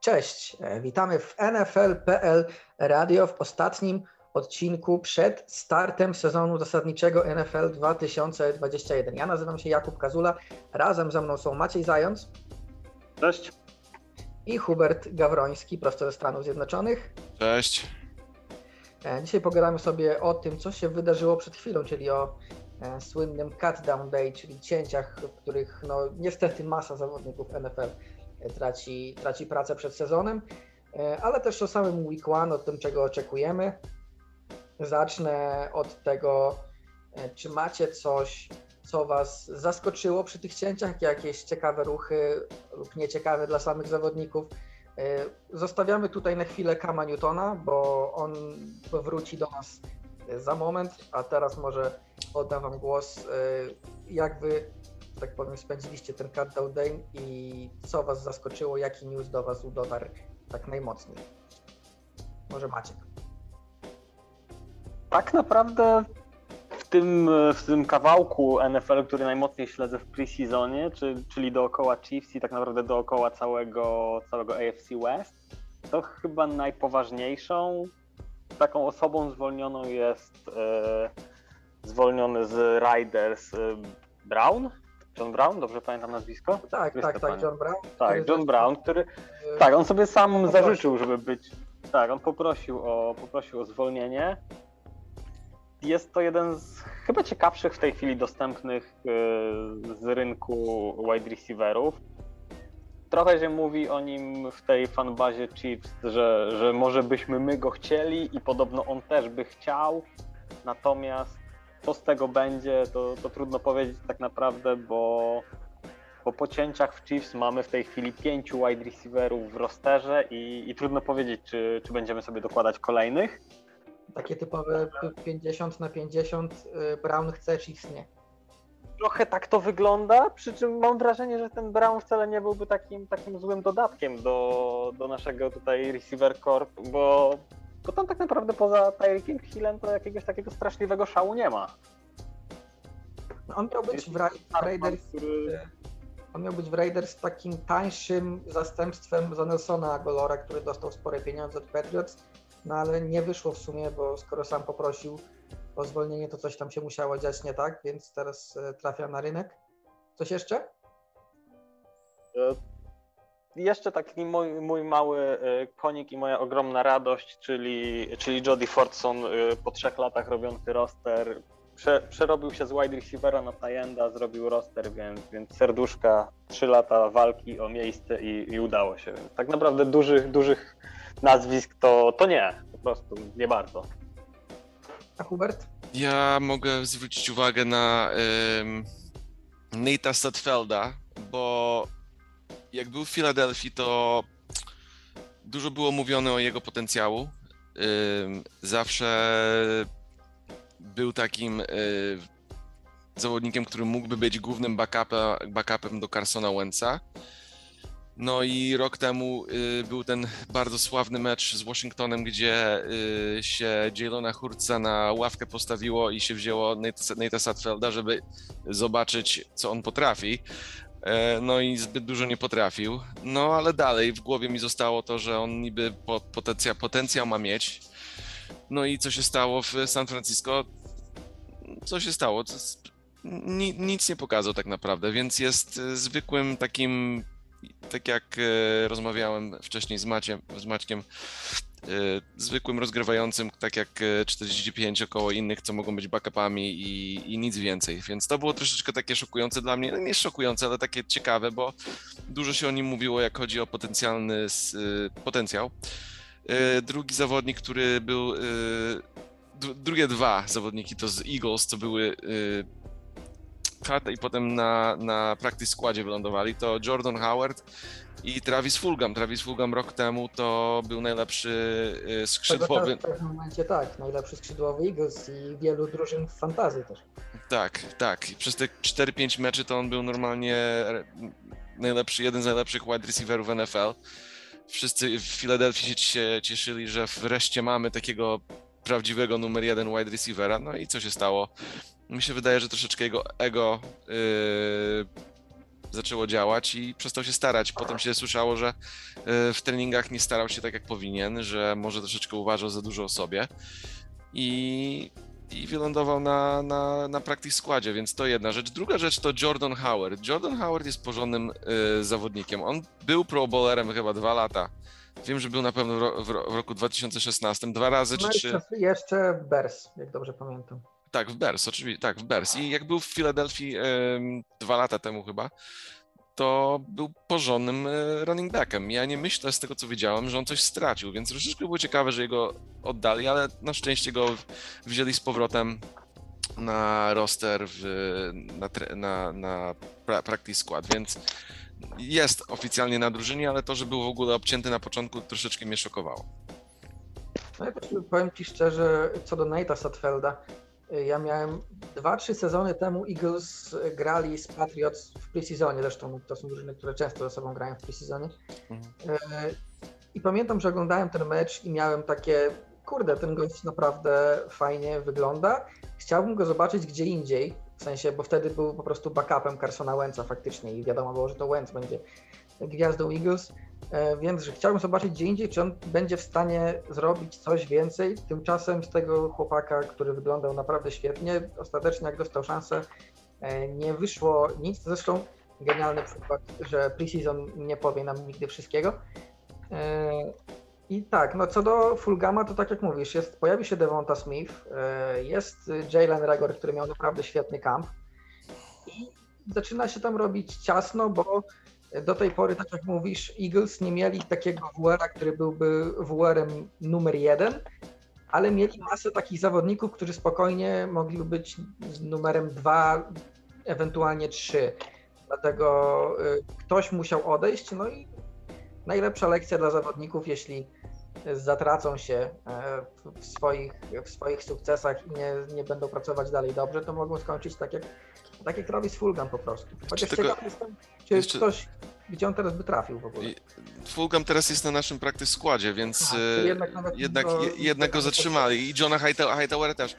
Cześć, e, witamy w NFL.pl Radio w ostatnim odcinku przed startem sezonu zasadniczego NFL 2021. Ja nazywam się Jakub Kazula, razem ze mną są Maciej Zając. Cześć. I Hubert Gawroński, prosto ze Stanów Zjednoczonych. Cześć. E, dzisiaj pogadamy sobie o tym, co się wydarzyło przed chwilą, czyli o e, słynnym cut down day, czyli cięciach, w których no, niestety masa zawodników NFL traci, traci pracę przed sezonem, e, ale też o samym week one, od tym, czego oczekujemy. Zacznę od tego, e, czy macie coś, co Was zaskoczyło przy tych cięciach, jakieś ciekawe ruchy lub nieciekawe dla samych zawodników. E, zostawiamy tutaj na chwilę Kama Newtona, bo on wróci do nas za moment, a teraz może oddam Wam głos. Jak Wy tak powiem, spędziliście ten countdown i co Was zaskoczyło, jaki news do Was dotarł tak najmocniej? Może Maciek. Tak naprawdę w tym, w tym kawałku NFL, który najmocniej śledzę w preseasonie, czy, czyli dookoła Chiefs i tak naprawdę dookoła całego, całego AFC West, to chyba najpoważniejszą taką osobą zwolnioną jest e, zwolniony z Riders e, Brown, John Brown, dobrze pamiętam nazwisko? Tak, tak, tak, John Brown. Tak, John Brown, który. Tak, on sobie sam poprosił. zażyczył, żeby być. Tak, on poprosił o, poprosił o zwolnienie. Jest to jeden z chyba ciekawszych w tej chwili dostępnych y, z rynku wide receiverów. Trochę się mówi o nim w tej fanbazie Chiefs, że, że może byśmy my go chcieli i podobno on też by chciał. Natomiast co z tego będzie, to, to trudno powiedzieć tak naprawdę, bo, bo po cięciach w Chiefs mamy w tej chwili pięciu wide receiverów w rosterze i, i trudno powiedzieć, czy, czy będziemy sobie dokładać kolejnych. Takie typowe 50 na 50 y, Brown chce, Chiefs nie. Trochę tak to wygląda, przy czym mam wrażenie, że ten Brown wcale nie byłby takim, takim złym dodatkiem do, do naszego tutaj receiver corp, bo bo tam tak naprawdę poza Tyreekiem Hillem to jakiegoś takiego straszliwego szału nie ma. On miał być w, Ra w Raiders, który... on miał być w Raiders takim tańszym zastępstwem za Nelsona Agolora, który dostał spore pieniądze od Patriots, no ale nie wyszło w sumie, bo skoro sam poprosił o zwolnienie, to coś tam się musiało dziać nie tak, więc teraz e, trafia na rynek. Coś jeszcze? Jeszcze taki mój, mój mały e, konik i moja ogromna radość, czyli, czyli Jody Fordson e, po trzech latach robiący roster. Prze, przerobił się z wide receivera na tajenda, zrobił roster, więc, więc serduszka, trzy lata walki o miejsce i, i udało się. Więc tak naprawdę dużych, dużych nazwisk to, to nie, po prostu nie bardzo. A Hubert? Ja mogę zwrócić uwagę na um, Nate'a Stadfelda, bo jak był w Filadelfii, to dużo było mówione o jego potencjału. Zawsze był takim zawodnikiem, który mógłby być głównym backupem do Carsona Wentza. No i rok temu y, był ten bardzo sławny mecz z Washingtonem, gdzie y, się Jalona Hurtza na ławkę postawiło i się wzięło Nate'a Satfelda, żeby zobaczyć, co on potrafi. E, no i zbyt dużo nie potrafił. No ale dalej w głowie mi zostało to, że on niby potencjał, potencjał ma mieć. No i co się stało w San Francisco? Co się stało? Nic nie pokazał tak naprawdę, więc jest zwykłym takim, tak jak e, rozmawiałem wcześniej z, Maciem, z Maćkiem, E, zwykłym rozgrywającym, tak jak 45 e, około innych, co mogą być backupami i, i nic więcej. Więc to było troszeczkę takie szokujące dla mnie. No nie szokujące, ale takie ciekawe, bo dużo się o nim mówiło, jak chodzi o potencjalny e, potencjał. Drugi zawodnik, który był. Drugie dwa zawodniki to z Eagles, co były cut i potem na, na practice składzie wylądowali, to Jordan Howard i Travis Fulgham. Travis Fulgham rok temu to był najlepszy y, skrzydłowy. W pewnym momencie tak, najlepszy skrzydłowy Eagles i wielu drużyn w fantazji też. Tak, tak. I przez te 4-5 meczy to on był normalnie najlepszy, jeden z najlepszych wide receiverów NFL. Wszyscy w Filadelfii się cieszyli, że wreszcie mamy takiego prawdziwego numer jeden wide receivera. No i co się stało? Mi się wydaje, że troszeczkę jego ego yy, zaczęło działać i przestał się starać. Potem się słyszało, że e, w treningach nie starał się tak jak powinien, że może troszeczkę uważał za dużo o sobie i, i wylądował na, na, na practice składzie, więc to jedna rzecz. Druga rzecz to Jordan Howard. Jordan Howard jest porządnym e, zawodnikiem. On był pro bowlerem chyba dwa lata. Wiem, że był na pewno w, ro, w, ro, w roku 2016, dwa razy No czy trzy. jeszcze, Bears, jak dobrze pamiętam. Tak, w Bears, oczywiście, tak, w Bears. I jak był w Filadelfii dwa lata temu chyba, to był porządnym e, running backiem. Ja nie myślę z tego, co wiedziałem, że on coś stracił, więc troszeczkę było ciekawe, że jego oddali, ale na szczęście go wzięli z powrotem na roster, w, na, na, na pra- practice skład, więc jest oficjalnie na drużynie, ale to, że był w ogóle obcięty na początku, troszeczkę mnie szokowało. No ja też powiem Ci szczerze, co do Nate'a Satfelda, ja miałem 2-3 sezony temu Eagles grali z Patriots w preseasonie, zresztą to są drużyny, które często ze sobą grają w preseasonie. Mhm. Y, I pamiętam, że oglądałem ten mecz i miałem takie, kurde, ten gość naprawdę fajnie wygląda. Chciałbym go zobaczyć gdzie indziej, w sensie, bo wtedy był po prostu backupem Carsona Wentza faktycznie i wiadomo było, że to Wentz będzie gwiazdą Eagles. E, Więc chciałbym zobaczyć gdzie indziej, czy on będzie w stanie zrobić coś więcej. Tymczasem z tego chłopaka, który wyglądał naprawdę świetnie, ostatecznie jak dostał szansę, e, nie wyszło nic. Zresztą genialny przykład, że preseason nie powie nam nigdy wszystkiego. E, I tak, no co do Fulgama, to tak jak mówisz, jest, pojawi się Devonta Smith, jest Jalen Regor, który miał naprawdę świetny kamp i zaczyna się tam robić ciasno, bo do tej pory, tak jak mówisz, Eagles nie mieli takiego WR-a, który byłby WR-em numer jeden, ale mieli masę takich zawodników, którzy spokojnie mogliby być numerem dwa, ewentualnie trzy. Dlatego y, ktoś musiał odejść, no i najlepsza lekcja dla zawodników, jeśli zatracą się e, w swoich, w swoich sukcesach i nie, nie będą pracować dalej dobrze, to mogą skończyć tak jak, tak jak Travis Fulgham po prostu. Chociaż tylko- ciekaw jestem, czy jeszcze- ktoś, gdzie on teraz by trafił w ogóle. I Fulgham teraz jest na naszym practice składzie, więc Aha, e, jednak jednak, go- je- jednak go zatrzymali i Johna Hightow- Hightowera też. E,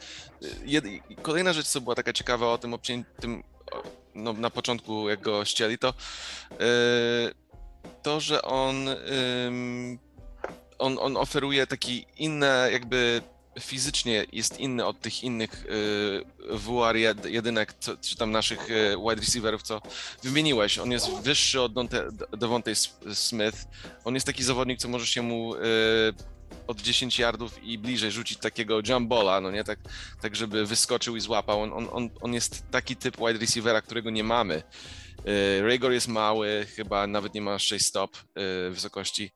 Jed, kolejna rzecz, co była taka ciekawa o tym obciętym, no, na początku jak go ścięli, to e, to, że on, ym, on, on oferuje taki inne jakby fizycznie jest inny od tych innych y, WR jed- jedynek, co, czy tam naszych y, wide receiverów, co wymieniłeś. On jest wyższy od Devontae Smith. On jest taki zawodnik, co może się mu y, od 10 yardów i bliżej rzucić takiego jumbola, no nie, tak, tak żeby wyskoczył i złapał. On, on, on, jest taki typ wide receivera, którego nie mamy. Ragor jest mały, chyba nawet nie ma 6 stop wysokości.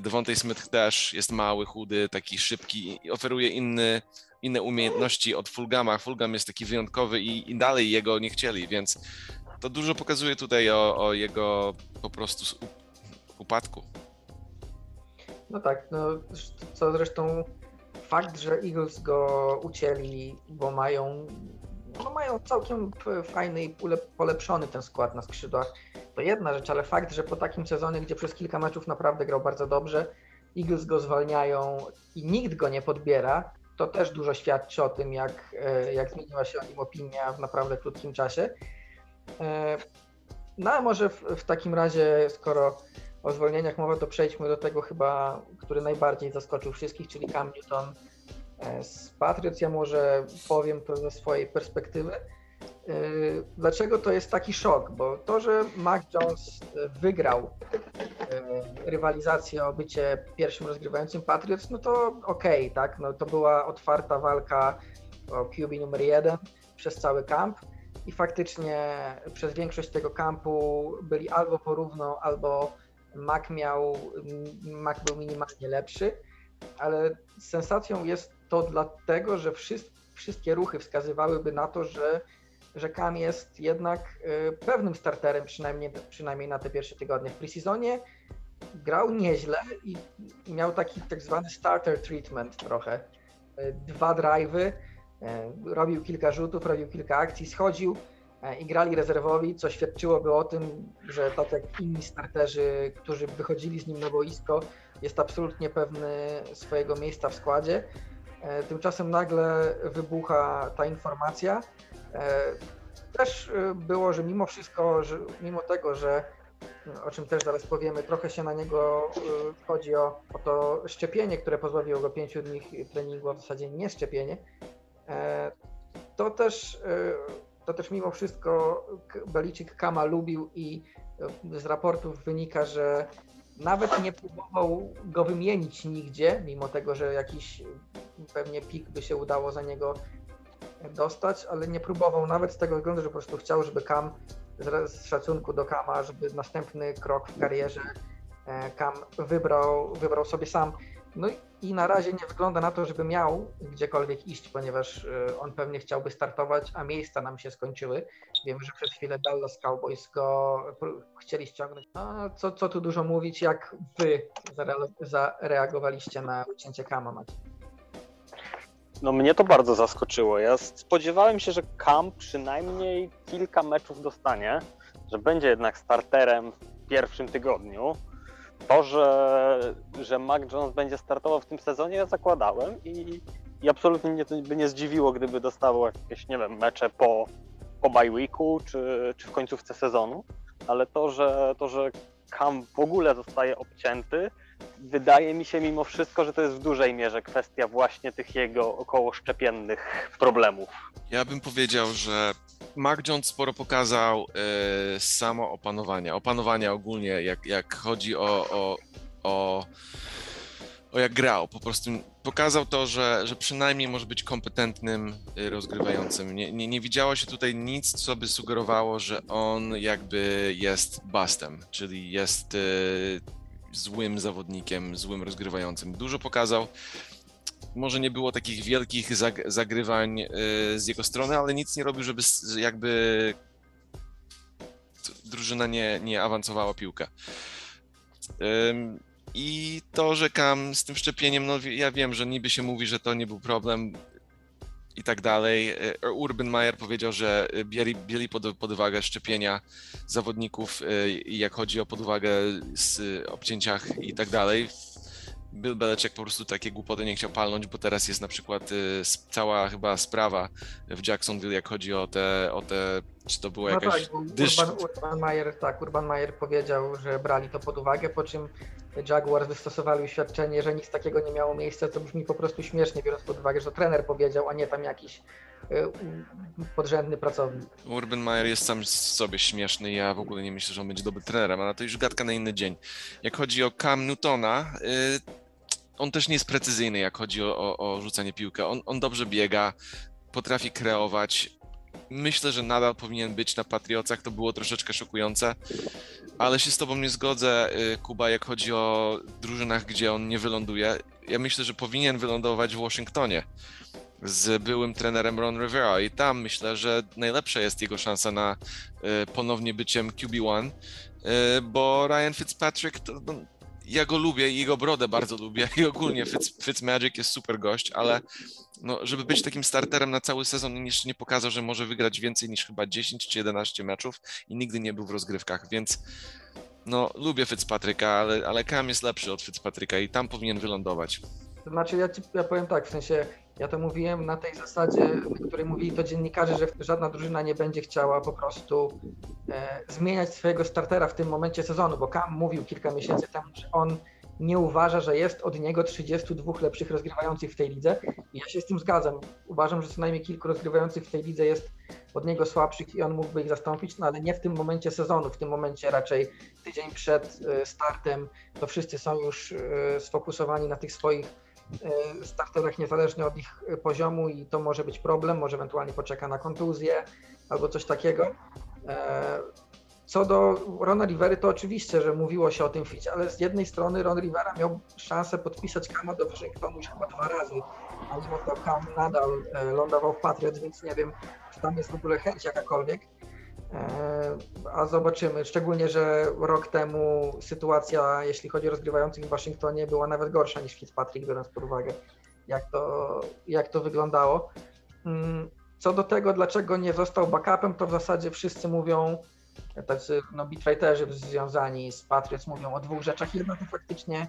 Devontae Smith też jest mały, chudy, taki szybki i oferuje inny, inne umiejętności od Fulgama. Fulgam jest taki wyjątkowy i, i dalej jego nie chcieli, więc to dużo pokazuje tutaj o, o jego po prostu upadku. No tak, no co zresztą fakt, że Eagles go ucięli, bo mają, no mają całkiem fajny i polepszony ten skład na skrzydłach, to jedna rzecz, ale fakt, że po takim sezonie, gdzie przez kilka meczów naprawdę grał bardzo dobrze, Eagles go zwalniają i nikt go nie podbiera, to też dużo świadczy o tym, jak, e, jak zmieniła się o nim opinia w naprawdę krótkim czasie. E, No a może w, w takim razie, skoro o zwolnieniach mowa, to przejdźmy do tego chyba, który najbardziej zaskoczył wszystkich, czyli Cam Newton e, z Patriots. Ja może powiem to ze swojej perspektywy. E, Dlaczego to jest taki szok? Bo to, że Mac Jones e, wygrał e, rywalizację o bycie pierwszym rozgrywającym Patriots, no to okej, tak? No to była otwarta walka o QB numer jeden przez cały kamp i faktycznie przez większość tego kampu byli albo porówno, albo Mac miał, Mac był minimalnie lepszy, ale sensacją jest to dlatego, że wszys- wszystkie ruchy wskazywałyby na to, że, że Cam jest jednak y, pewnym starterem, przynajmniej, przynajmniej na te pierwsze tygodnie. W preseasonie grał nieźle i miał taki tak zwany starter treatment trochę. Y, Dwa drive'y, y, robił kilka rzutów, robił kilka akcji, schodził, i grali rezerwowi, co świadczyłoby o tym, że tak jak inni starterzy, którzy wychodzili z nim na boisko, jest absolutnie pewny swojego miejsca w składzie. Tymczasem nagle wybucha ta informacja. E, też y, było, że mimo wszystko, że mimo tego, że o czym też zaraz powiemy, trochę się na niego y, chodzi o, o to szczepienie, które pozbawiło go pięciu dni treningu, a w zasadzie nie szczepienie, e, to też, to też mimo wszystko Belicik Kama lubił i z raportów wynika, że nawet nie próbował go wymienić nigdzie, mimo tego, że jakiś pewnie pik by się udało za niego dostać, ale nie próbował nawet z tego względu, że po prostu chciał, żeby Kam z, szacunku do Kama, żeby następny krok w karierze e, Kam wybrał, wybrał sobie sam. No i- na razie nie wygląda na to, żeby miał gdziekolwiek iść, ponieważ e, on pewnie chciałby startować, a miejsca nam się skończyły. Wiemy, że przez chwilę Dallas Cowboys go chcieli ściągnąć. No, co, co tu dużo mówić, jak wy zare- zareagowaliście na ucięcie Kama, Macie? No mnie to bardzo zaskoczyło. Ja spodziewałem się, że Cam przynajmniej kilka meczów dostanie, że będzie jednak starterem w pierwszym tygodniu. To, że, że Mac Jones będzie startował w tym sezonie, ja zakładałem i, i absolutnie mnie to by nie zdziwiło, gdyby dostawał jakieś, nie wiem, mecze po, po bye weeku czy, czy w końcówce sezonu. Ale to, że, to, że Cam w ogóle zostaje obcięty, wydaje mi się mimo wszystko, że to jest w dużej mierze kwestia właśnie tych jego około szczepiennych problemów. Ja bym powiedział, że Mac Jones sporo pokazał e, samo opanowania, opanowania ogólnie, jak, jak chodzi o, o, o, o jak grał. Po prostu pokazał to, że, że przynajmniej może być kompetentnym e, rozgrywającym. Nie, nie, nie widziało się tutaj nic, co by sugerowało, że on jakby jest bustem, czyli jest e, złym zawodnikiem, złym rozgrywającym. Dużo pokazał. Może nie było takich wielkich zag- zagrywań e, z jego strony, ale nic nie robił, żeby jakby drużyna nie, nie awansowała piłkę. I to, że Kam z tym szczepieniem, no ja wiem, że niby się mówi, że to nie był problem i tak dalej. E, Urban Meyer powiedział, że e, bieli, bieli pod, pod uwagę szczepienia zawodników e, jak chodzi o pod uwagę z obcięciach i tak dalej. Bill Belichick po prostu takie głupoty nie chciał palnąć, bo teraz jest na przykład cała chyba sprawa w Jacksonville, jak chodzi o te, o te czy to była No jakaś tak, dysz... Urban, Urban Meyer, tak, Urban Meyer powiedział, że brali to pod uwagę, po czym Jaguars wystosowali oświadczenie, że nic takiego nie miało miejsca, co brzmi po prostu śmiesznie, biorąc pod uwagę, że to trener powiedział, a nie tam jakiś y, podrzędny pracownik. Urban Meyer jest sam z sobie śmieszny, ja w ogóle nie myślę, że on będzie dobrym trenerem, ale to już gadka na inny dzień. Jak chodzi o Cam Newtona, y, on też nie jest precyzyjny, jak chodzi o, o, o rzucanie piłkę. On, on dobrze biega, potrafi kreować. Myślę, że nadal powinien być na Patriocach, to było troszeczkę szokujące, ale się z tobą nie zgodzę, y, Kuba, jak chodzi o drużynach, gdzie on nie wyląduje. Ja myślę, że powinien wylądować w Waszyngtonie z byłym trenerem Ron Rivera. I tam myślę, że najlepsza jest jego szansa na y, ponownie byciem QB1, y, bo Ryan Fitzpatrick, to, no, ja go lubię i jego brodę bardzo lubię i ogólnie Fitz, Fitzmagic jest super gość, ale no, żeby być takim starterem na cały sezon on jeszcze nie pokazał, że może wygrać więcej niż chyba 10 czy 11 meczów i nigdy nie był w rozgrywkach, więc no lubię Fitzpatricka, ale, ale Cam jest lepszy od Fitzpatricka i tam powinien wylądować. Znaczy, ja, ci, ja powiem tak, w sensie, ja to mówiłem na tej zasadzie, na której mówili to dziennikarze, że żadna drużyna nie będzie chciała po prostu e, zmieniać swojego startera w tym momencie sezonu, bo Cam mówił kilka miesięcy temu, że on nie uważa, że jest od niego 32 lepszych rozgrywających w tej lidze i ja się z tym zgadzam. Uważam, że co najmniej kilku rozgrywających w tej lidze jest od niego słabszych i on mógłby ich zastąpić, no ale nie w tym momencie sezonu, w tym momencie raczej tydzień przed e, startem to wszyscy są już e, sfokusowani na tych swoich starterach niezależnie od ich poziomu i to może być problem, może ewentualnie poczeka na kontuzję albo coś takiego. E, Co do Rona Rivery, to oczywiście, że mówiło się o tym ficie, ale z jednej strony Ron Rivera miał szansę podpisać Kama do Waszyngtonu już chyba dwa razy, a mimo to Kam nadal e, lądował w Patriots, więc nie wiem, czy tam jest w ogóle chęć jakakolwiek. E, A zobaczymy. Szczególnie, że rok temu sytuacja, jeśli chodzi o rozgrywających w Waszyngtonie, była nawet gorsza niż Fitzpatrick, biorąc pod uwagę, jak to, jak to wyglądało. Mm, Co do tego, dlaczego nie został backupem, to w zasadzie wszyscy mówią, tacy no, bitwriterzy związani z Patriots mówią o dwóch rzeczach. Jedna to faktycznie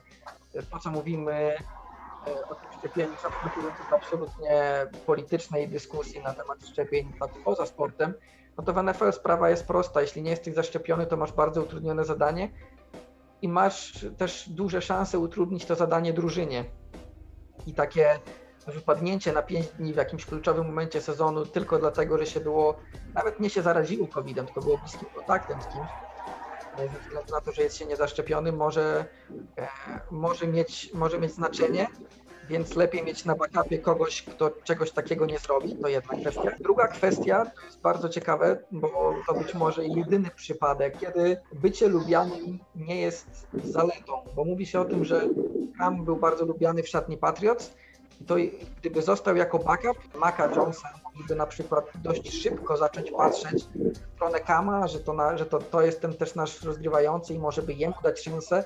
to, co mówimy e, o tym szczepieniu, są absolutnie politycznej dyskusji na temat szczepień poza sportem, no to w NFL sprawa jest prosta. Jeśli nie jesteś zaszczepiony, to masz bardzo utrudnione zadanie i masz też duże szanse utrudnić to zadanie drużynie. I takie wypadnięcie na 5 dni w jakimś kluczowym momencie sezonu tylko dlatego, że się było, nawet nie się zaraziło COVID-em, tylko było bliskim kontaktem z kimś, e, ze względu na to, że jest się niezaszczepiony, może, e, może, mieć, może mieć znaczenie, więc lepiej mieć na backupie kogoś, kto czegoś takiego nie zrobi, to jedna kwestia. Druga kwestia, to jest bardzo ciekawe, bo to być może jedyny przypadek, kiedy bycie lubianym nie jest zaletą, bo mówi się o tym, że Cam był bardzo lubiany w szatni Patriots, to gdyby został jako backup Maka Jonesa, mogliby na przykład dość szybko zacząć patrzeć w stronę Kama, że, to, na, że to, to jest ten też nasz rozgrywający i może by jemu dać szansę.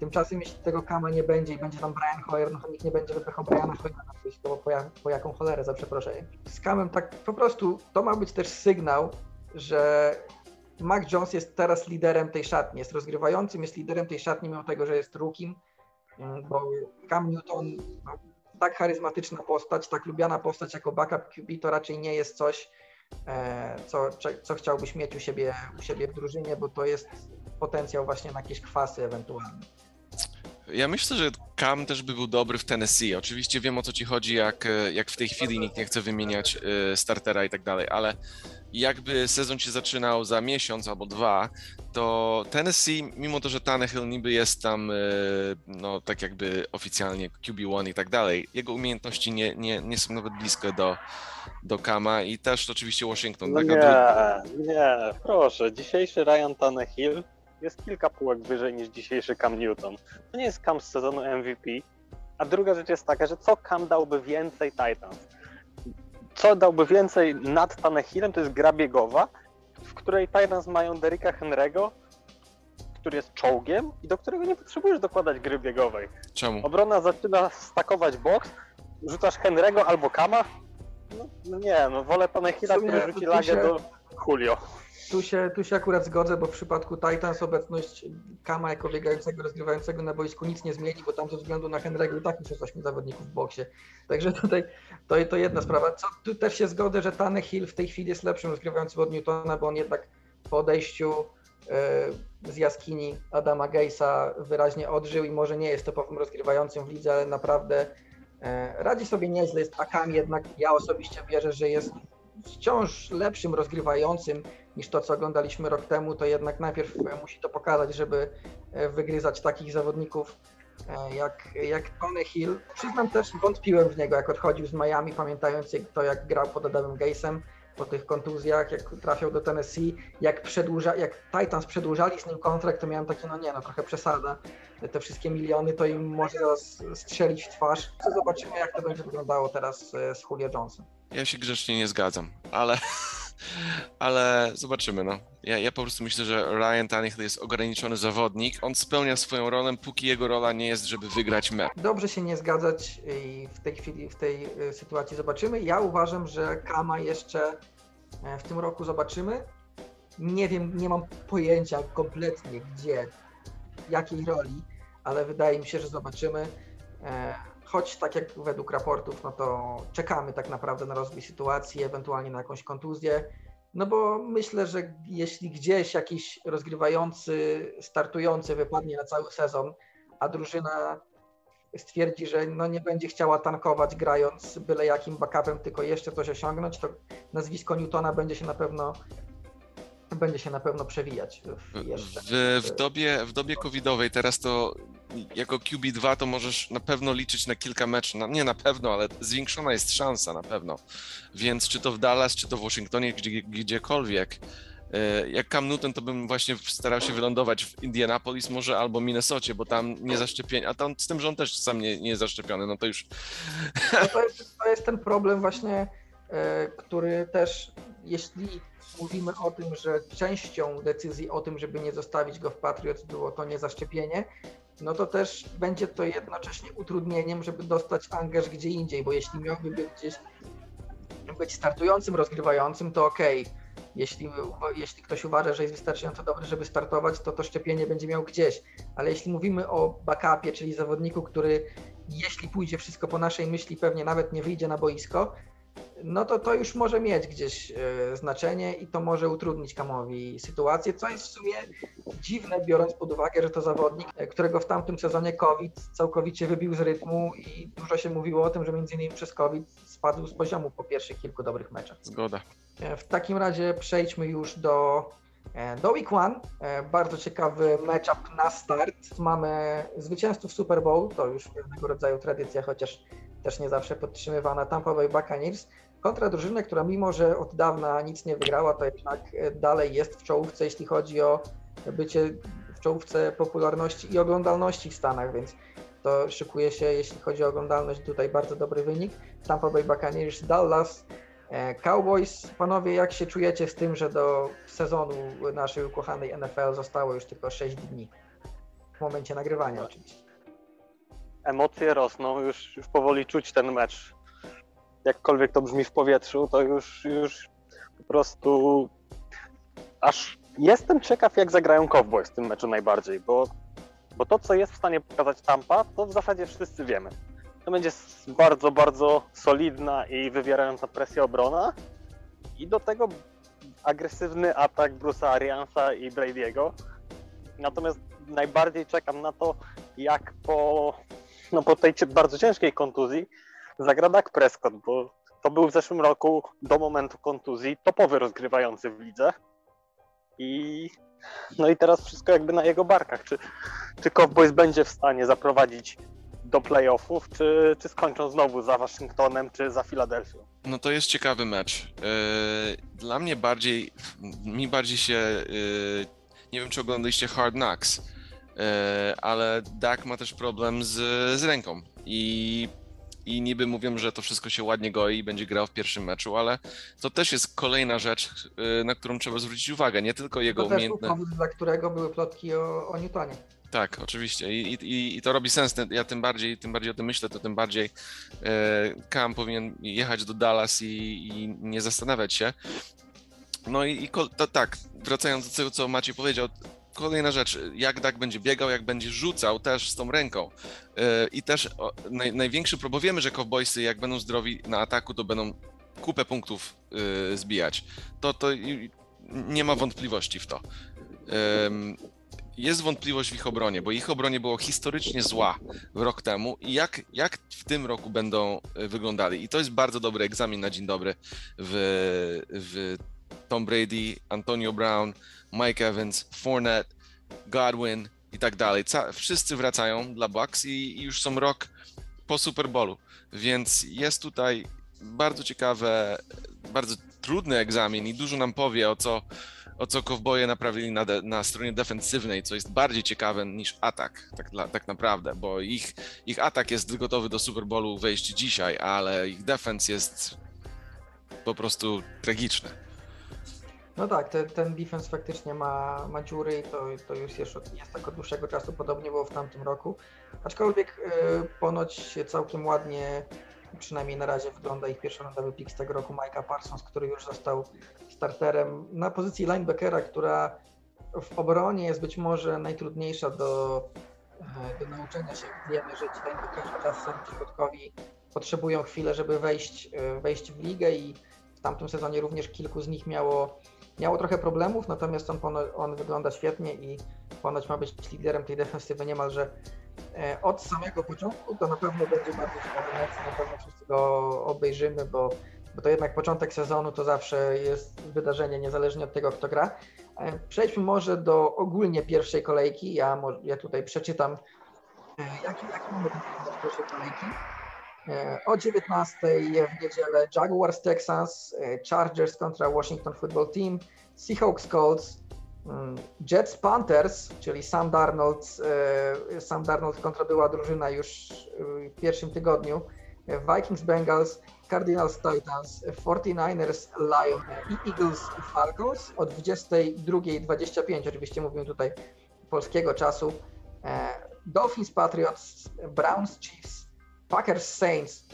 Tymczasem jeśli tego Kama nie będzie i będzie tam Brian Hoyer, no to nikt nie będzie wypychał Briana Hoyera bo po, po jaką cholerę, za przeproszeniem. Z Kamem tak po prostu to ma być też sygnał, że Mac Jones jest teraz liderem tej szatni, jest rozgrywającym, jest liderem tej szatni mimo tego, że jest rookiem, bo Cam Newton no, tak charyzmatyczna postać, tak lubiana postać jako backup QB to raczej nie jest coś, e, co, co chciałbyś mieć u siebie, u siebie w drużynie, bo to jest potencjał właśnie na jakieś kwasy ewentualne. Ja myślę, że Cam też by był dobry w Tennessee. Oczywiście wiem o co ci chodzi, jak, jak w tej chwili nikt nie chce wymieniać e, startera i tak dalej, ale jakby sezon się zaczynał za miesiąc albo dwa, to Tennessee, mimo to, że Tannehill niby jest tam, e, no tak jakby oficjalnie QB1 i tak dalej, jego umiejętności nie, nie, nie są nawet blisko do, do Kama i też oczywiście Washington. No nie, nie, proszę, dzisiejszy Ryan Tannehill jest kilka półek wyżej niż dzisiejszy Cam Newton. To nie jest Cam z sezonu MVP, a druga rzecz jest taka, że co Cam dałby więcej Titans? Co dałby więcej nad Tannehillem, to jest gra biegowa, w której Titans mają Derricka Henry'ego, który jest czołgiem i do którego nie potrzebujesz dokładać gry biegowej. Czemu? Obrona zaczyna stakować box, rzucasz Henry'ego albo Kama, no, no, nie, no wolę Tannehilla, który rzuci lagę się... do Julio. Tu się, tu się akurat zgodzę, bo w przypadku Titans obecność Kama jako biegającego, rozgrywającego na boisku nic nie zmieni, bo tam ze względu na Henry'ego i tak już jest 8 zawodników w boksie. Także tutaj to, to jedna sprawa. Co, tu też się zgodzę, że Hill w tej chwili jest lepszym rozgrywającym od Newtona, bo on jednak po odejściu yy, z jaskini Adama Geisa wyraźnie odżył i może nie jest topowym rozgrywającym w lidze, ale naprawdę yy, radzi sobie nieźle. Jest akami jednak ja osobiście wierzę, że jest wciąż lepszym rozgrywającym niż to, co oglądaliśmy rok temu, to jednak najpierw musi to pokazać, żeby e, wygryzać takich zawodników e, jak, jak Tony Hill. Przyznam też, wątpiłem w niego, jak odchodził z Miami, pamiętając to, jak grał pod Adamem Gase'em po tych kontuzjach, jak trafiał do Tennessee, jak, przedłuża, jak Titans przedłużali z nim kontrakt, to miałem takie, no nie, no trochę przesada. Te wszystkie miliony to im może strzelić w twarz. Zobaczymy, jak to będzie wyglądało teraz e, z Julio Johnson. Ja się grzecznie nie zgadzam, ale ale zobaczymy, no. Ja, ja po prostu myślę, że Ryan Tannehill jest ograniczony zawodnik. On spełnia swoją rolę, póki jego rola nie jest, żeby wygrać mecz. Dobrze się nie zgadzać i w tej chwili, w tej y, sytuacji zobaczymy. Ja uważam, że Kama jeszcze e, w tym roku zobaczymy. Nie wiem, nie mam pojęcia kompletnie gdzie, jakiej roli, ale wydaje mi się, że zobaczymy. Choć tak jak według raportów, no to czekamy tak naprawdę na rozwój sytuacji, ewentualnie na jakąś kontuzję. No bo myślę, że jeśli gdzieś jakiś rozgrywający, startujący wypadnie na cały sezon, a drużyna stwierdzi, że no nie będzie chciała tankować grając byle jakim backupem, tylko jeszcze coś osiągnąć, to nazwisko Newtona będzie się na pewno będzie się na pewno przewijać jeszcze. W, w, dobie, w dobie covidowej teraz to jako QB2 to możesz na pewno liczyć na kilka meczów, nie na pewno, ale zwiększona jest szansa na pewno. Więc czy to w Dallas, czy to w Waszyngtonie, gdzie, gdziekolwiek, e, jak Cam Newton, to bym właśnie starał się wylądować w Indianapolis może albo Minnesocie, bo tam nie zaszczepienie, a tam z tym, że on też sam nie, nie jest zaszczepiony, no to już... No to, jest, to jest ten problem właśnie, który też, jeśli mówimy o tym, że częścią decyzji o tym, żeby nie zostawić go w Patriots było to niezaszczepienie, no to też będzie to jednocześnie utrudnieniem, żeby dostać angaż gdzie indziej, bo jeśli miałby być gdzieś być startującym, rozgrywającym, to. Okay. Jeśli, jeśli ktoś uważa, że jest wystarczająco dobry, żeby startować, to to szczepienie będzie miał gdzieś. Ale jeśli mówimy o backupie, czyli zawodniku, który jeśli pójdzie wszystko po naszej myśli, pewnie nawet nie wyjdzie na boisko, no to to już może mieć gdzieś e, znaczenie i to może utrudnić Kamowi sytuację, co jest w sumie dziwne, biorąc pod uwagę, że to zawodnik, e, którego w tamtym sezonie COVID całkowicie wybił z rytmu i dużo się mówiło o tym, że między innymi przez COVID spadł z poziomu po pierwszych kilku dobrych meczach. Zgoda. E, W takim razie przejdźmy już do, do Week One. Bardzo ciekawy matchup na start. Mamy zwycięzców Super Bowl, to już pewnego rodzaju tradycja, chociaż też nie zawsze podtrzymywana Tampa Bay Buccaneers, kontra drużynę, która mimo, że od dawna nic nie wygrała, to jednak e, dalej jest w czołówce, jeśli chodzi o bycie w czołówce popularności i oglądalności w Stanach, więc to szykuje się, jeśli chodzi o oglądalność, tutaj bardzo dobry wynik. Tampa Bay Buccaneers, Dallas, E, Cowboys, panowie, jak się czujecie z tym, że do sezonu naszej ukochanej NFL zostało już tylko 6 dni? W momencie nagrywania oczywiście. Emocje rosną, już, już powoli czuć ten mecz. Jakkolwiek to brzmi w powietrzu, to już, już po prostu aż jestem ciekaw, jak zagrają Cowboys w tym meczu najbardziej, bo, bo to, co jest w stanie pokazać Tampa, to w zasadzie wszyscy wiemy. To będzie bardzo, bardzo solidna i wywierająca presję obrona i do tego agresywny atak Bruce'a Ariansa i Brady'ego. Natomiast najbardziej czekam na to, jak po, no po tej bardzo ciężkiej kontuzji zagra Dak Prescott, bo to był w zeszłym roku do momentu kontuzji topowy rozgrywający w lidze. I no i teraz wszystko jakby na jego barkach. Czy, czy Cowboys będzie w stanie zaprowadzić do playoffów, czy, czy skończą znowu za Waszyngtonem, czy za Filadelfią? No to jest ciekawy mecz. Yy, Dla mnie bardziej, mi bardziej się, yy, nie wiem czy oglądaliście Hard Knocks, yy, ale Dak ma też problem z, z ręką i, i niby mówią, że to wszystko się ładnie goi i będzie grał w pierwszym meczu, ale to też jest kolejna rzecz, yy, na którą trzeba zwrócić uwagę, nie tylko jego To umiejętne... powód, dla którego były plotki o, o Newtonie. Tak, oczywiście. I, i, I to robi sens. Ja tym bardziej, tym bardziej o tym myślę, to tym bardziej e, Cam powinien jechać do Dallas i, i nie zastanawiać się. No i, i to, tak, wracając do tego, co Maciej powiedział, kolejna rzecz, jak Dak będzie biegał, jak będzie rzucał też z tą ręką. E, I też naj, największy problem, wiemy, że cowboysy jak będą zdrowi na ataku, to będą kupę punktów e, zbijać. To, to nie ma wątpliwości w to. Jest wątpliwość w ich obronie, bo ich obronie było historycznie zła rok temu i jak, jak w tym roku będą e, wyglądali. I to jest bardzo dobry egzamin na dzień dobry w, w Tom Brady, Antonio Brown, Mike Evans, Fournette, Godwin i tak dalej. Ca- wszyscy wracają dla Bucks i, i już są rok po Super Bowlu, więc jest tutaj bardzo ciekawe, bardzo trudny egzamin i dużo nam powie o co, o co kowboje naprawili na, na stronie defensywnej, co jest bardziej ciekawe niż atak, tak, dla, tak naprawdę, bo ich, ich atak jest gotowy do Super Bowlu wejść dzisiaj, ale ich defens jest po prostu tragiczny. No tak, te, ten defense faktycznie ma, ma dziury i to, to już jest, jest tak od dłuższego czasu, podobnie było w tamtym roku. Aczkolwiek y, ponoć całkiem ładnie, przynajmniej na razie wygląda ich pierwszorandowy pick z tego roku, Micah Parsons, który już został starterem na pozycji linebackera, która w obronie jest być może najtrudniejsza do, do nauczenia się. Wiemy, że ci linebackerzy czasem środkowi potrzebują chwilę, żeby wejść, e, wejść w ligę i w tamtym sezonie również kilku z nich miało, miało trochę problemów, natomiast on, on wygląda świetnie i ponoć ma być liderem tej defensywy niemalże e, od samego początku. To na pewno będzie bardzo ciekawy na pewno wszyscy go obejrzymy, bo, bo to jednak początek sezonu to zawsze jest wydarzenie, niezależnie od tego, kto gra. E, Przejdźmy może do ogólnie pierwszej kolejki. Ja, ja tutaj przeczytam, e, jaki, jaki mamy wyglądać pierwszej kolejki. E, O 19 w niedzielę Jaguars Texans, e, Chargers kontra Washington Football Team, Seahawks Colts, mm, Jets Panthers, czyli Sam Darnold, e, Sam Darnold kontra była drużyna już w pierwszym tygodniu, Vikings Bengals, Cardinals Titans, 49ers Lions i Eagles Falcons. O 22.25, oczywiście mówimy tutaj polskiego czasu, Dolphins Patriots, Browns Chiefs, Packers Saints,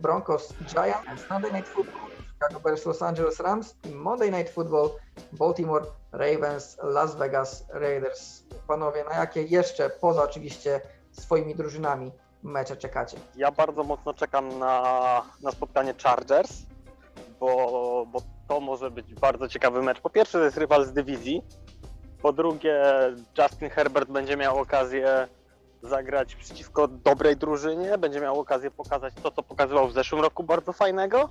Broncos Giants, Sunday Night Football, Chicago Bears Los Angeles Rams i Monday Night Football, Baltimore Ravens, Las Vegas Raiders. Panowie, na jakie jeszcze, poza oczywiście swoimi drużynami, mecze czekacie? Ja bardzo mocno czekam na, na spotkanie Chargers, bo, bo to może być bardzo ciekawy mecz. Po pierwsze, to jest rywal z dywizji. Po drugie, Justin Herbert będzie miał okazję zagrać przeciwko dobrej drużynie, będzie miał okazję pokazać to, co pokazywał w zeszłym roku bardzo fajnego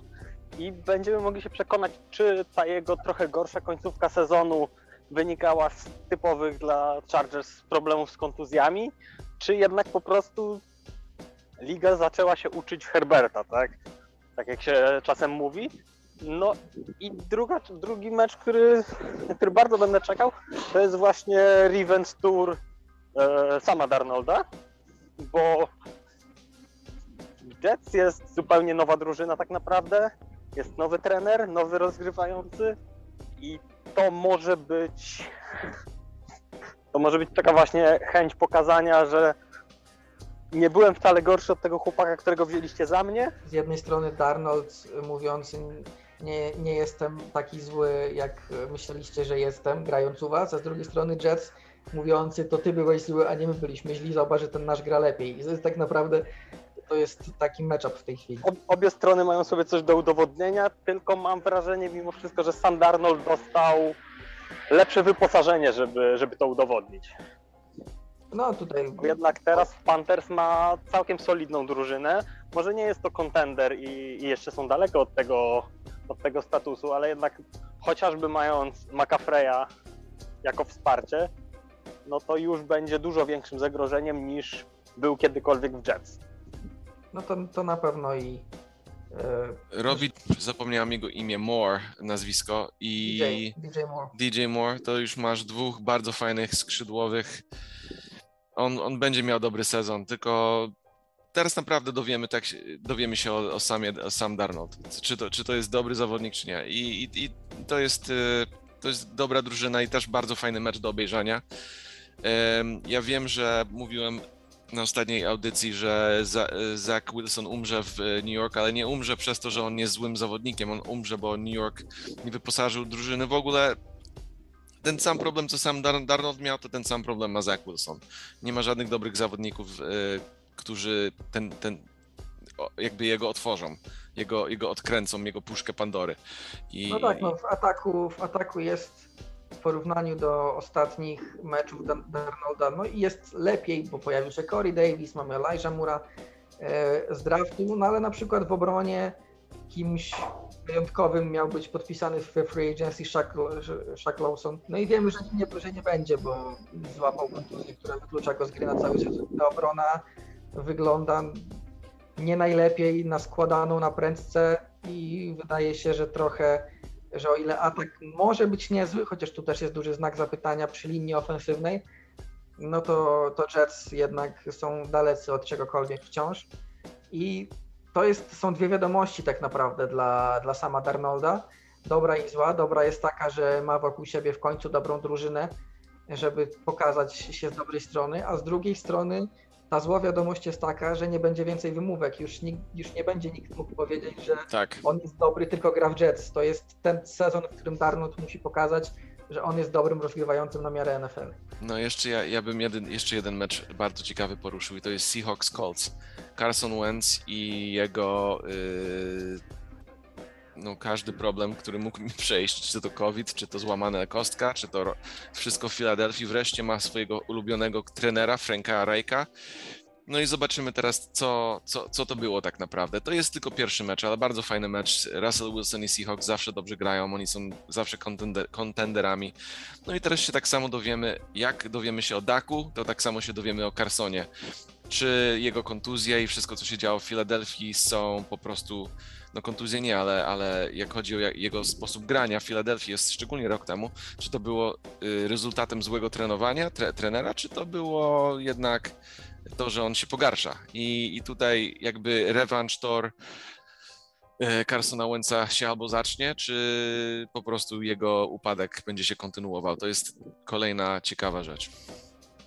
i będziemy mogli się przekonać, czy ta jego trochę gorsza końcówka sezonu wynikała z typowych dla Chargers problemów z kontuzjami, czy jednak po prostu liga zaczęła się uczyć Herberta, tak? Tak jak się czasem mówi. No i druga, drugi mecz, który, który bardzo będę czekał, to jest właśnie Revenge Tour sama Darnolda, bo Jets jest zupełnie nowa drużyna tak naprawdę, jest nowy trener, nowy rozgrywający i to może być to może być taka właśnie chęć pokazania, że nie byłem wcale gorszy od tego chłopaka, którego wzięliście za mnie. Z jednej strony Darnold mówiący nie, nie jestem taki zły, jak myśleliście, że jestem, grając u was, a z drugiej strony Jets mówiący to ty byłeś zły, a nie my byliśmy źli, zobacz, że ten nasz gra lepiej. I to jest tak naprawdę to jest taki matchup w tej chwili. Ob, obie strony mają sobie coś do udowodnienia, tylko mam wrażenie mimo wszystko, że Sam Darnold dostał lepsze wyposażenie, żeby, żeby to udowodnić. No tutaj. Jednak teraz Panthers ma całkiem solidną drużynę. Może nie jest to kontender i, i jeszcze są daleko od tego, od tego statusu, ale jednak chociażby mając McAfreya jako wsparcie, no to już będzie dużo większym zagrożeniem niż był kiedykolwiek w Jets. No to, to na pewno i. e, Robi, zapomniałem jego imię, Moore, nazwisko i DJ, DJ Moore. DJ Moore, to już masz dwóch bardzo fajnych skrzydłowych. On, on będzie miał dobry sezon, tylko teraz naprawdę dowiemy, tak, dowiemy się o, o, samie, o Sam Darnold, czy to, czy to jest dobry zawodnik, czy nie. I, i, i to, jest, y, to jest dobra drużyna i też bardzo fajny mecz do obejrzenia. Ja wiem, że mówiłem na ostatniej audycji, że Za- Zach Wilson umrze w New York, ale nie umrze przez to, że on jest złym zawodnikiem. On umrze, bo New York nie wyposażył drużyny. W ogóle ten sam problem, co sam Dar- Darnold miał, to ten sam problem ma Zach Wilson. Nie ma żadnych dobrych zawodników, e, którzy ten, ten jakby jego otworzą, jego, jego odkręcą, jego puszkę Pandory. I, No tak, no w ataku, w ataku jest w porównaniu do ostatnich meczów Darnolda, no i jest lepiej, bo pojawił się Corey Davis, mamy Elijah Mura e, z draftu, no ale na przykład w obronie kimś wyjątkowym miał być podpisany w free agency Shaq, Shaq Lawson. No i wiemy, że nie, że nie będzie, bo złapał kontuzję, która wyklucza go z gry na cały sezon. Ta obrona wygląda nie najlepiej na składaną na prędce i wydaje się, że trochę, że o ile atak może być niezły, chociaż tu też jest duży znak zapytania przy linii ofensywnej, no to, to Jets jednak są dalecy od czegokolwiek wciąż. I to jest, są dwie wiadomości tak naprawdę dla, dla sama Darnolda. Dobra i zła. Dobra jest taka, że ma wokół siebie w końcu dobrą drużynę, żeby pokazać się z dobrej strony, a z drugiej strony ta zła wiadomość jest taka, że nie będzie więcej wymówek. Już, nikt, już nie będzie nikt mógł powiedzieć, że tak. on jest dobry, tylko gra w Jets. To jest ten sezon, w którym Darnold musi pokazać, że on jest dobrym rozgrywającym na miarę NFL. No jeszcze ja, ja bym jeden, jeszcze jeden mecz bardzo ciekawy poruszył i to jest Seahawks Colts. Carson Wentz i jego yy, no każdy problem, który mógł mi przejść, czy to COVID, czy to złamana kostka, czy to wszystko w Filadelfii. Wreszcie ma swojego ulubionego trenera, Franka Rajka. No i zobaczymy teraz, co, co, co to było tak naprawdę. To jest tylko pierwszy mecz, ale bardzo fajny mecz. Russell Wilson i Seahawks zawsze dobrze grają, oni są zawsze kontender, kontenderami. No i teraz się tak samo dowiemy, jak dowiemy się o Daku, to tak samo się dowiemy o Carsonie. Czy jego kontuzja i wszystko, co się działo w Filadelfii są po prostu, no kontuzje nie, ale, ale jak chodzi o jego sposób grania w Filadelfii, jest szczególnie rok temu, czy to było y, rezultatem złego trenowania tre, trenera, czy to było jednak to, że on się pogarsza. I, i tutaj jakby rewanż tor e, Carsona Wentza się albo zacznie, czy po prostu jego upadek będzie się kontynuował. To jest kolejna ciekawa rzecz.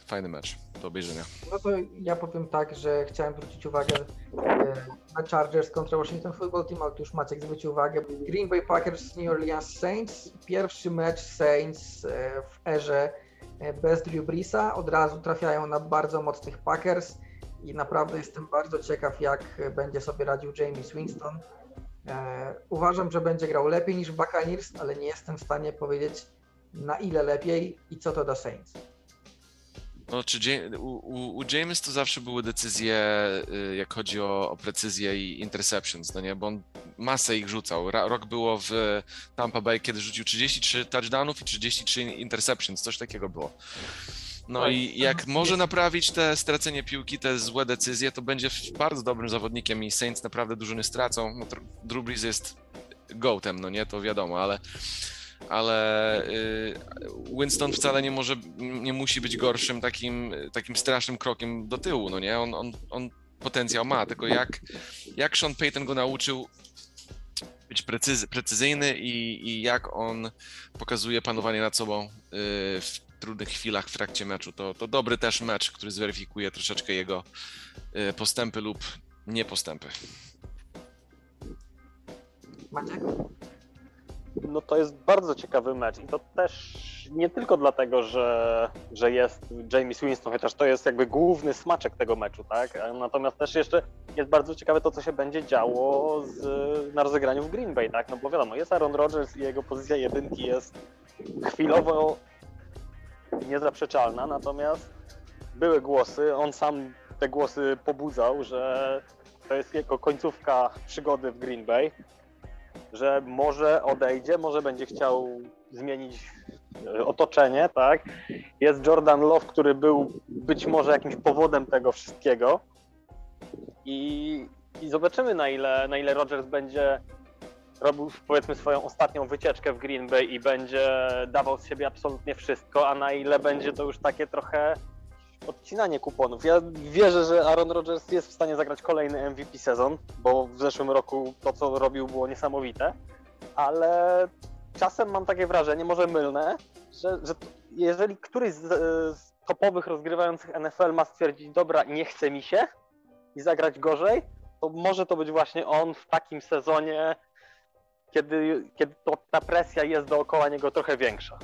Fajny mecz do obejrzenia. No to ja powiem tak, że chciałem zwrócić uwagę e, na Chargers kontra Washington Football Team, ale tu już Maciek zwrócił uwagę. Green Bay Packers New Orleans Saints. Pierwszy mecz Saints e, w erze bez Drew Breesa. Od razu trafiają na bardzo mocnych Packers i naprawdę jestem bardzo ciekaw, jak będzie sobie radził James Winston. E, uważam, że będzie grał lepiej niż Buccaneers, ale nie jestem w stanie powiedzieć na ile lepiej i co to da Saints. No, czy u, u, James to zawsze były decyzje, y, jak chodzi o, o precyzję i interceptions, no nie, bo on masę ich rzucał. Rok było w Tampa Bay, kiedy rzucił 33 touchdownów i 33 interceptions, coś takiego było. No i jak może naprawić te stracenie piłki, te złe decyzje, to będzie bardzo dobrym zawodnikiem i Saints naprawdę dużo nie stracą. No, Drew Brees jest goatem, no nie, to wiadomo, ale ale y, Winston wcale nie może, nie musi być gorszym takim, takim strasznym krokiem do tyłu, no nie? On, on, on potencjał ma, tylko jak, jak Sean Payton go nauczył być precyzy, precyzyjny i, i jak on pokazuje panowanie nad sobą y, w trudnych chwilach w trakcie meczu, to, to dobry też mecz, który zweryfikuje troszeczkę jego y, postępy lub niepostępy. Maciek? No to jest bardzo ciekawy mecz i to też nie tylko dlatego, że, że jest James Winston, chociaż to jest jakby główny smaczek tego meczu, tak? Natomiast też jeszcze jest bardzo ciekawe to, co się będzie działo z, na rozegraniu w Green Bay, tak? No bo wiadomo, jest Aaron Rodgers i jego pozycja jedynki jest chwilowo niezaprzeczalna, natomiast były głosy, on sam te głosy pobudzał, że to jest jego końcówka przygody w Green Bay, że może odejdzie, może będzie chciał zmienić e, otoczenie, tak? Jest Jordan Love, który był być może jakimś powodem tego wszystkiego i, i zobaczymy na ile, na ile Rodgers będzie robił powiedzmy swoją ostatnią wycieczkę w Green Bay i będzie dawał z siebie absolutnie wszystko, a na ile będzie to już takie trochę odcinanie kuponów. Ja wierzę, że Aaron Rodgers jest w stanie zagrać kolejny MVP sezon, bo w zeszłym roku to, co robił, było niesamowite, ale czasem mam takie wrażenie, może mylne, że, że jeżeli któryś z, z topowych rozgrywających NFL ma stwierdzić, dobra, nie chce mi się i zagrać gorzej, to może to być właśnie on w takim sezonie, kiedy, kiedy to, ta presja jest dookoła niego trochę większa.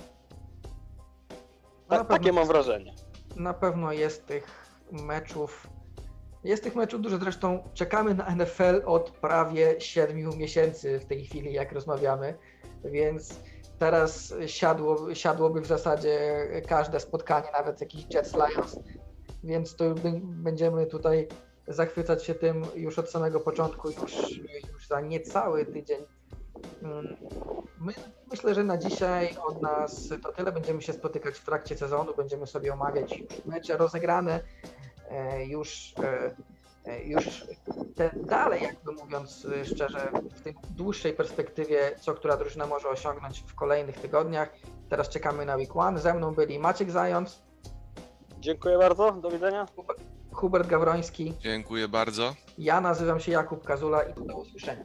Ta, takie mam wrażenie. Na pewno jest tych meczów. Jest tych meczów dużo, zresztą czekamy na NFL od prawie 7 miesięcy w tej chwili, jak rozmawiamy, więc teraz siadło, siadłoby w zasadzie każde spotkanie, nawet jakiś Jets Lions, więc to będziemy tutaj zachwycać się tym już od samego początku, już, już za niecały tydzień. Mm, My, myślę, że na dzisiaj od nas to tyle. Będziemy się spotykać w trakcie sezonu, będziemy sobie omawiać już mecze rozegrane, e, już, e, e, już te dalej, jakby mówiąc szczerze, w tej dłuższej perspektywie, co która drużyna może osiągnąć w kolejnych tygodniach. Teraz czekamy na week one. Ze mną byli Maciek Zając, Dziękuję bardzo, do widzenia. Hubert Gawroński, Dziękuję bardzo. ja nazywam się Jakub Kazula i do usłyszenia.